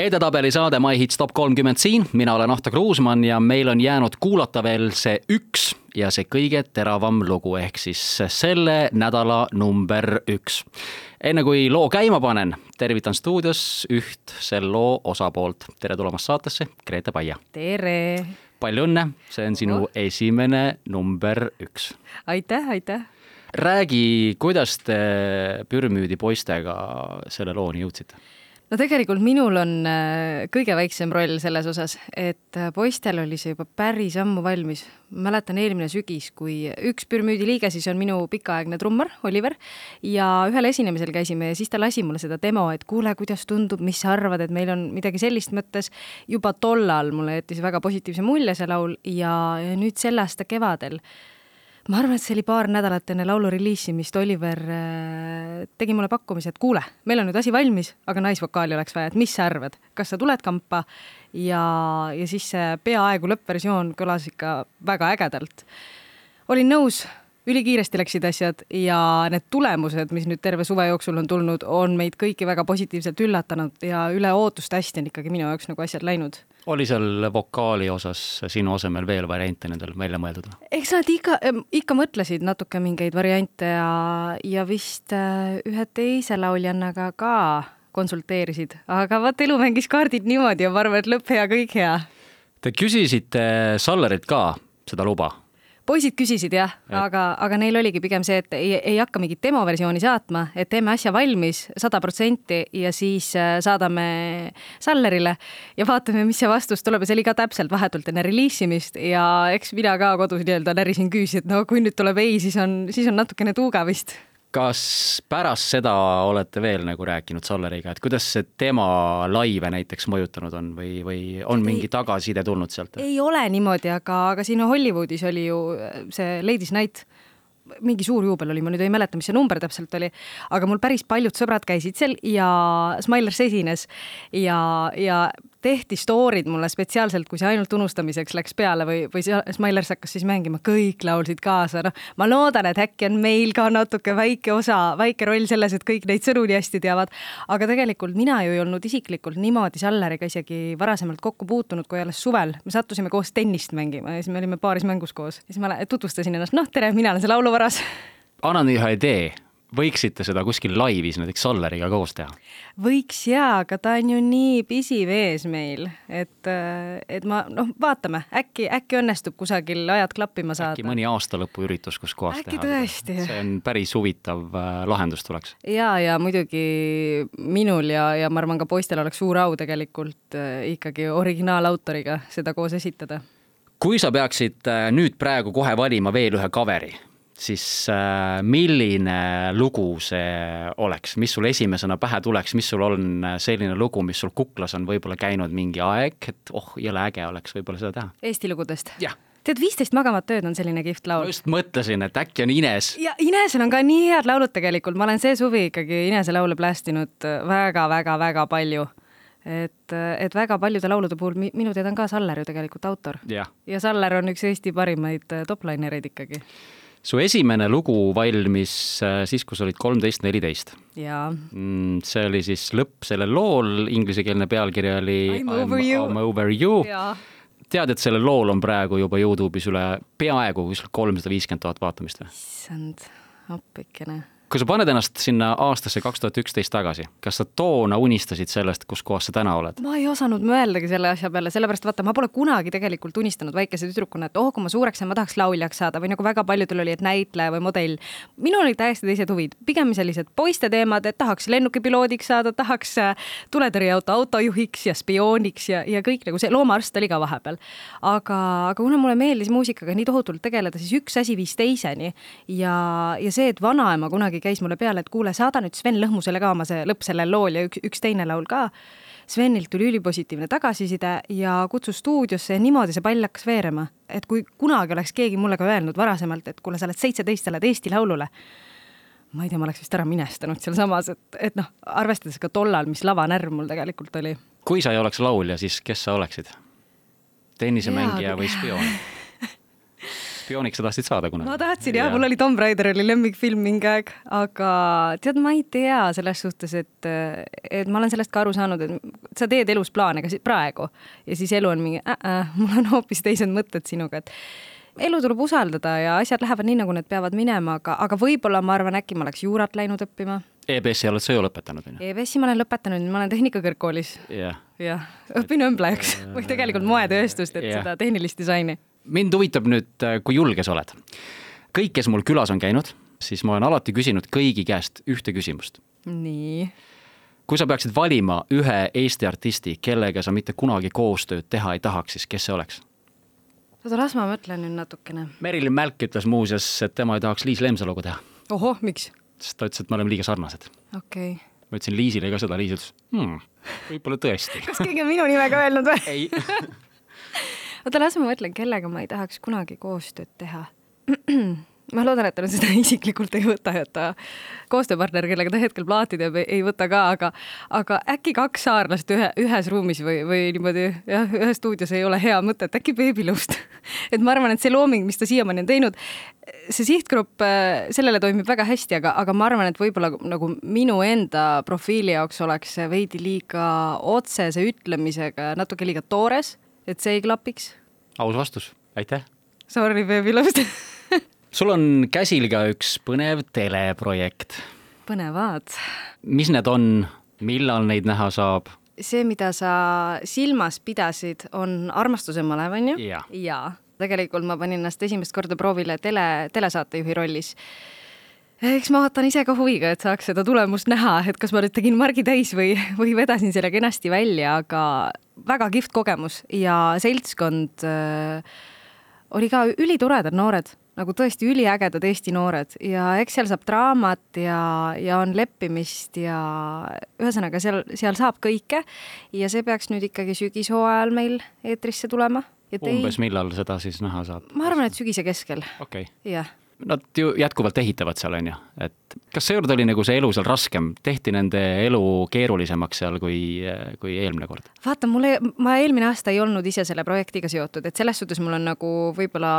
edetabeli saade My Hits Top kolmkümmend siin, mina olen Ahto Kruusmann ja meil on jäänud kuulata veel see üks ja see kõige teravam lugu, ehk siis selle nädala number üks. enne kui loo käima panen, tervitan stuudios üht selle loo osapoolt. tere tulemast saatesse, Grete Paia. tere! palju õnne, see on sinu esimene number üks. aitäh, aitäh! räägi, kuidas te Pürmüüdi poistega selle looni jõudsite no tegelikult minul on äh, kõige väiksem roll selles osas, et äh, poistel oli see juba päris ammu valmis. mäletan eelmine sügis, kui üks Pürmüüdi liige siis on minu pikaaegne trummar, Oliver, ja ühel esinemisel käisime ja siis ta lasi mulle seda demo, et kuule, kuidas tundub, mis sa arvad, et meil on midagi sellist mõttes. juba tollal mulle jättis väga positiivse mulje see laul ja, nüüd selle aasta kevadel ma arvan, et see oli paar nädalat enne laulu reliisimist, Oliver äh, tegi mulle pakkumise, et kuule, meil on nüüd asi valmis, aga naisvokaali oleks vaja, et mis sa arvad, kas sa tuled kampa? ja, ja siis see peaaegu lõppversioon kõlas ikka väga ägedalt. olin nõus, ülikiiresti läksid asjad ja need tulemused, mis nüüd terve suve jooksul on tulnud, on meid kõiki väga positiivselt üllatanud ja üle ootuste hästi on ikkagi minu jaoks nagu asjad läinud oli seal vokaali osas sinu asemel veel variante nendel välja mõeldud? eks nad ikka, ikka mõtlesid natuke mingeid variante ja, ja vist äh, ühe teise lauljannaga ka konsulteerisid, aga vaat elu mängis kaardid niimoodi ja ma arvan, et lõpp hea, kõik hea. Te küsisite Sallerilt ka seda luba? Poisid küsisid jah, aga, aga neil oligi pigem see, et ei, ei hakka mingit demoversiooni saatma, et teeme asja valmis sada protsenti ja siis äh, saadame Sallerile ja vaatame, mis see vastus tuleb. Ja see oli ka täpselt vahetult enne reliisimist ja eks mina ka kodus nii-öelda närisin küüsi, et no kui nüüd tuleb ei, siis on, siis on natukene tuuga vist kas pärast seda olete veel nagu rääkinud Salleriga, et kuidas see tema laive näiteks mõjutanud on või, või on mingi ei, tagasiside tulnud sealt? ei ole niimoodi, aga, aga siin Hollywoodis oli ju see Ladies Night mingi suur juubel oli, ma nüüd ei mäleta, mis see number täpselt oli, aga mul päris paljud sõbrad käisid seal ja Smilers esines ja, ja tehti story'd mulle spetsiaalselt, kui see ainult unustamiseks läks peale või, või Smilers hakkas siis mängima, kõik laulsid kaasa, noh, ma loodan, et äkki on meil ka natuke väike osa, väike roll selles, et kõik neid sõnu nii hästi teavad. aga tegelikult mina ju ei olnud isiklikult niimoodi Salleriga isegi varasemalt kokku puutunud, kui alles suvel me sattusime koos tennist mängima ja siis me olime paaris mängus koos. siis ma tutvustasin ennast, noh, tere, mina olen see lauluvaras. annan ühe idee võiksite seda kuskil laivis näiteks Salleriga koos teha? võiks jaa, aga ta on ju nii pisivees meil, et, et ma noh, vaatame, äkki, äkki õnnestub kusagil ajad klappima saada. äkki mõni aastalõpuüritus, kus kohas äkki teha. see on päris huvitav äh, lahendus tuleks. ja, ja muidugi minul ja, ja ma arvan, ka poistel oleks suur au tegelikult äh, ikkagi originaalautoriga seda koos esitada kui sa peaksid äh, nüüd praegu kohe valima veel ühe coveri, siis äh, milline lugu see oleks, mis sul esimesena pähe tuleks, mis sul on äh, selline lugu, mis sul kuklas on võib-olla käinud mingi aeg, et oh, jõle äge oleks võib-olla seda teha? Eesti lugudest? jah tead, Viisteist magamat ööd on selline kihvt laul. ma just mõtlesin, et äkki on Ines. ja Inesel on ka nii head laulud tegelikult, ma olen see suvi ikkagi Inese laule plästinud väga-väga-väga palju. et, et väga paljude laulude puhul minu teada on ka Saller ju tegelikult autor. ja Saller on üks Eesti parimaid toplainereid ikkagi su esimene lugu valmis äh, siis, kui sa olid kolmteist, neliteist. jaa. Mm, see oli siis lõpp sellel lool, inglisekeelne pealkiri oli I m over you. I m over you. tead, et sellel lool on praegu juba Youtube'is üle peaaegu kuskil kolmsada viiskümmend tuhat vaatamist või? issand, appikene kui sa paned ennast sinna aastasse kaks tuhat üksteist tagasi, kas sa toona unistasid sellest, kus kohas sa täna oled? ma ei osanud mõeldagi selle asja peale, sellepärast vaata, ma pole kunagi tegelikult unistanud väikese tüdrukuna, et oh, kui ma suureks saan, ma tahaks lauljaks saada või nagu väga paljudel oli, et näitleja või modell. minul olid täiesti teised huvid, pigem sellised poiste teemad, et tahaks lennukipiloodiks saada, tahaks äh, tuletõrjeauto autojuhiks ja spiooniks ja, ja kõik nagu see, loomaarst oli ka vahepeal. aga, aga kuna mulle meeldis muusikaga nii tohutult tegeleda, siis üks asi viis teiseni ja, ja see, et vanaema kunagi kunagi käis mulle peale, et kuule, saada nüüd Sven Lõhmusele ka oma see lõpp sellel lool ja üks, üks teine laul ka. Svenilt tuli ülipositiivne tagasiside ja kutsus stuudiosse ja niimoodi see pall hakkas veerema. et kui kunagi oleks keegi mulle ka öelnud varasemalt, et kuule, sa oled seitseteist, sa lähed Eesti Laulule ma ei tea, ma oleks vist ära minestanud sealsamas, et, et noh, arvestades ka tollal, mis lavanärv mul tegelikult oli. kui sa ei oleks laulja, siis kes sa oleksid? tennisemängija või spioon? Spiooniks sa tahtsid saada kunagi? ma tahtsin jah ja., mul oli Tomb Raider oli lemmikfilm mingi aeg, aga tead, ma ei tea selles suhtes, et, et ma olen sellest ka aru saanud, et sa teed elus plaane ka praegu ja siis elu on mingi äh, äh, mul on hoopis teised mõtted sinuga, et elu tuleb usaldada ja asjad lähevad nii, nagu need peavad minema, aga, aga võib-olla ma arvan, äkki ma oleks juurat läinud õppima. EBS-i oled sa ju lõpetanud, on ju? EBS-i ma olen lõpetanud, ma olen tehnikakõrgkoolis. jah. jah, õpin õmblejaks või tegelikult moetööstust, et yeah. seda tehnilist disaini. Mind huvitab nüüd, kui julge sa oled. kõik, kes mul külas on käinud, siis ma olen alati küsinud kõigi käest ühte küsimust. nii kui sa peaksid valima ühe Eesti artisti, kellega sa mitte kunagi koostööd teha ei tahaks, siis kes see oleks? oota, las ma mõtlen nüüd natukene. Merilin Mälk ütles muuseas, et tema ei tahaks Liis Lemsaluga teha. ohoh, miks? sest ta ütles, et me oleme liiga sarnased. okei okay. ma ütlesin Liisile ka seda, Liis ütles hmm,, võib-olla tõesti. kas keegi on minu nime ka öelnud või? ei oota, las ma mõtlen, kellega ma ei tahaks kunagi koostööd teha. Ma loodan, et ta nüüd seda isiklikult ei võta, et ta koostööpartner, kellega ta hetkel plaati teeb, ei võta ka, aga, aga äkki kaks saarlast ühe, ühes ruumis või, või niimoodi jah, ühes stuudios ei ole hea mõte, et äkki Beebilust et ma arvan, et see looming, mis ta siiamaani on teinud, see sihtgrupp, sellele toimib väga hästi, aga, aga ma arvan, et võib-olla nagu minu enda profiili jaoks oleks veidi liiga otsese ütlemisega, natuke liiga toores, et see ei klapiks. aus vastus, aitäh. Sorry, Beebilust sul on käsil ka üks põnev teleprojekt. põnevad. mis need on, millal neid näha saab? see, mida sa silmas pidasid, on Armastuse malev, on ju? jaa ja. tegelikult ma panin ennast esimest korda proovile tele, telesaatejuhi rollis eks ma vaatan ise ka huviga, et saaks seda tulemust näha, et kas ma nüüd tegin margi täis või, või vedasin selle kenasti välja, aga väga kihvt kogemus ja seltskond äh, oli ka ülitoredad noored nagu tõesti üliägedad Eesti noored ja eks seal saab draamat ja, ja on leppimist ja ühesõnaga seal, seal saab kõike ja see peaks nüüd ikkagi sügishooajal meil eetrisse tulema. umbes ei... millal seda siis näha saab? ma arvan, et sügise keskel. okei okay.. jah Nad ju jätkuvalt ehitavad seal, on ju, et kas seekord oli nagu see elu seal raskem, tehti nende elu keerulisemaks seal kui, kui eelmine kord? vaata, mulle, ma eelmine aasta ei olnud ise selle projektiga seotud, et selles suhtes mul on nagu võib-olla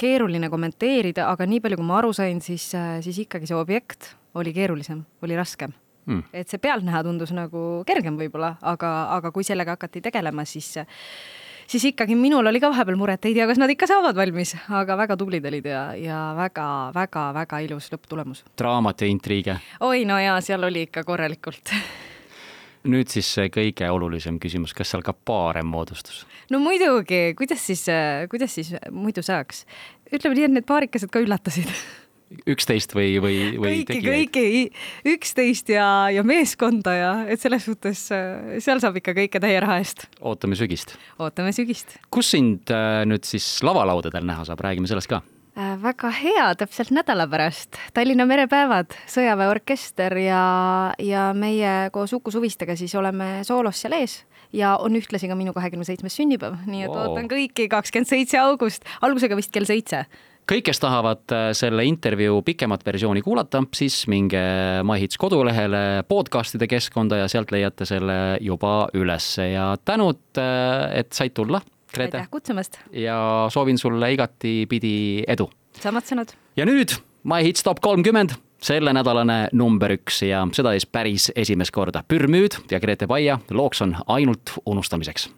keeruline kommenteerida, aga nii palju, kui ma aru sain, siis, siis ikkagi see objekt oli keerulisem, oli raskem. Mm.. et see pealtnäha tundus nagu kergem võib-olla, aga, aga kui sellega hakati tegelema, siis siis ikkagi minul oli ka vahepeal mure, et ei tea, kas nad ikka saavad valmis, aga väga tublid olid ja, ja väga-väga-väga ilus lõpptulemus. draamat ja intriige. oi, no jaa, seal oli ikka korralikult nüüd siis see kõige olulisem küsimus, kas seal ka paarem moodustus? no muidugi, kuidas siis, kuidas siis muidu saaks? ütleme nii, et need paarikesed ka üllatasid üksteist või, või, või kõiki, kõiki, üksteist ja, ja meeskonda ja et selles suhtes seal saab ikka kõike täie raha eest. ootame sügist. ootame sügist. kus sind äh, nüüd siis lavalaudadel näha saab, räägime sellest ka Äh, väga hea, täpselt nädala pärast Tallinna merepäevad, sõjaväeorkester ja, ja meie koos Uku Suvistega siis oleme soolos seal ees ja on ühtlasi ka minu kahekümne seitsmes sünnipäev, nii et wow. ootan kõiki kakskümmend seitse august, algusega vist kell seitse kõik, kes tahavad äh, selle intervjuu pikemat versiooni kuulata, siis minge MyHits kodulehele podcast'ide keskkonda ja sealt leiate selle juba ülesse ja tänud, äh, et said tulla Grete. aitäh kutsumast! ja soovin sulle igatipidi edu! samad sõnad! ja nüüd My Hits Top kolmkümmend, sellenädalane number üks ja seda siis päris esimest korda. Pürmüüd ja Grete Paia looks on ainult unustamiseks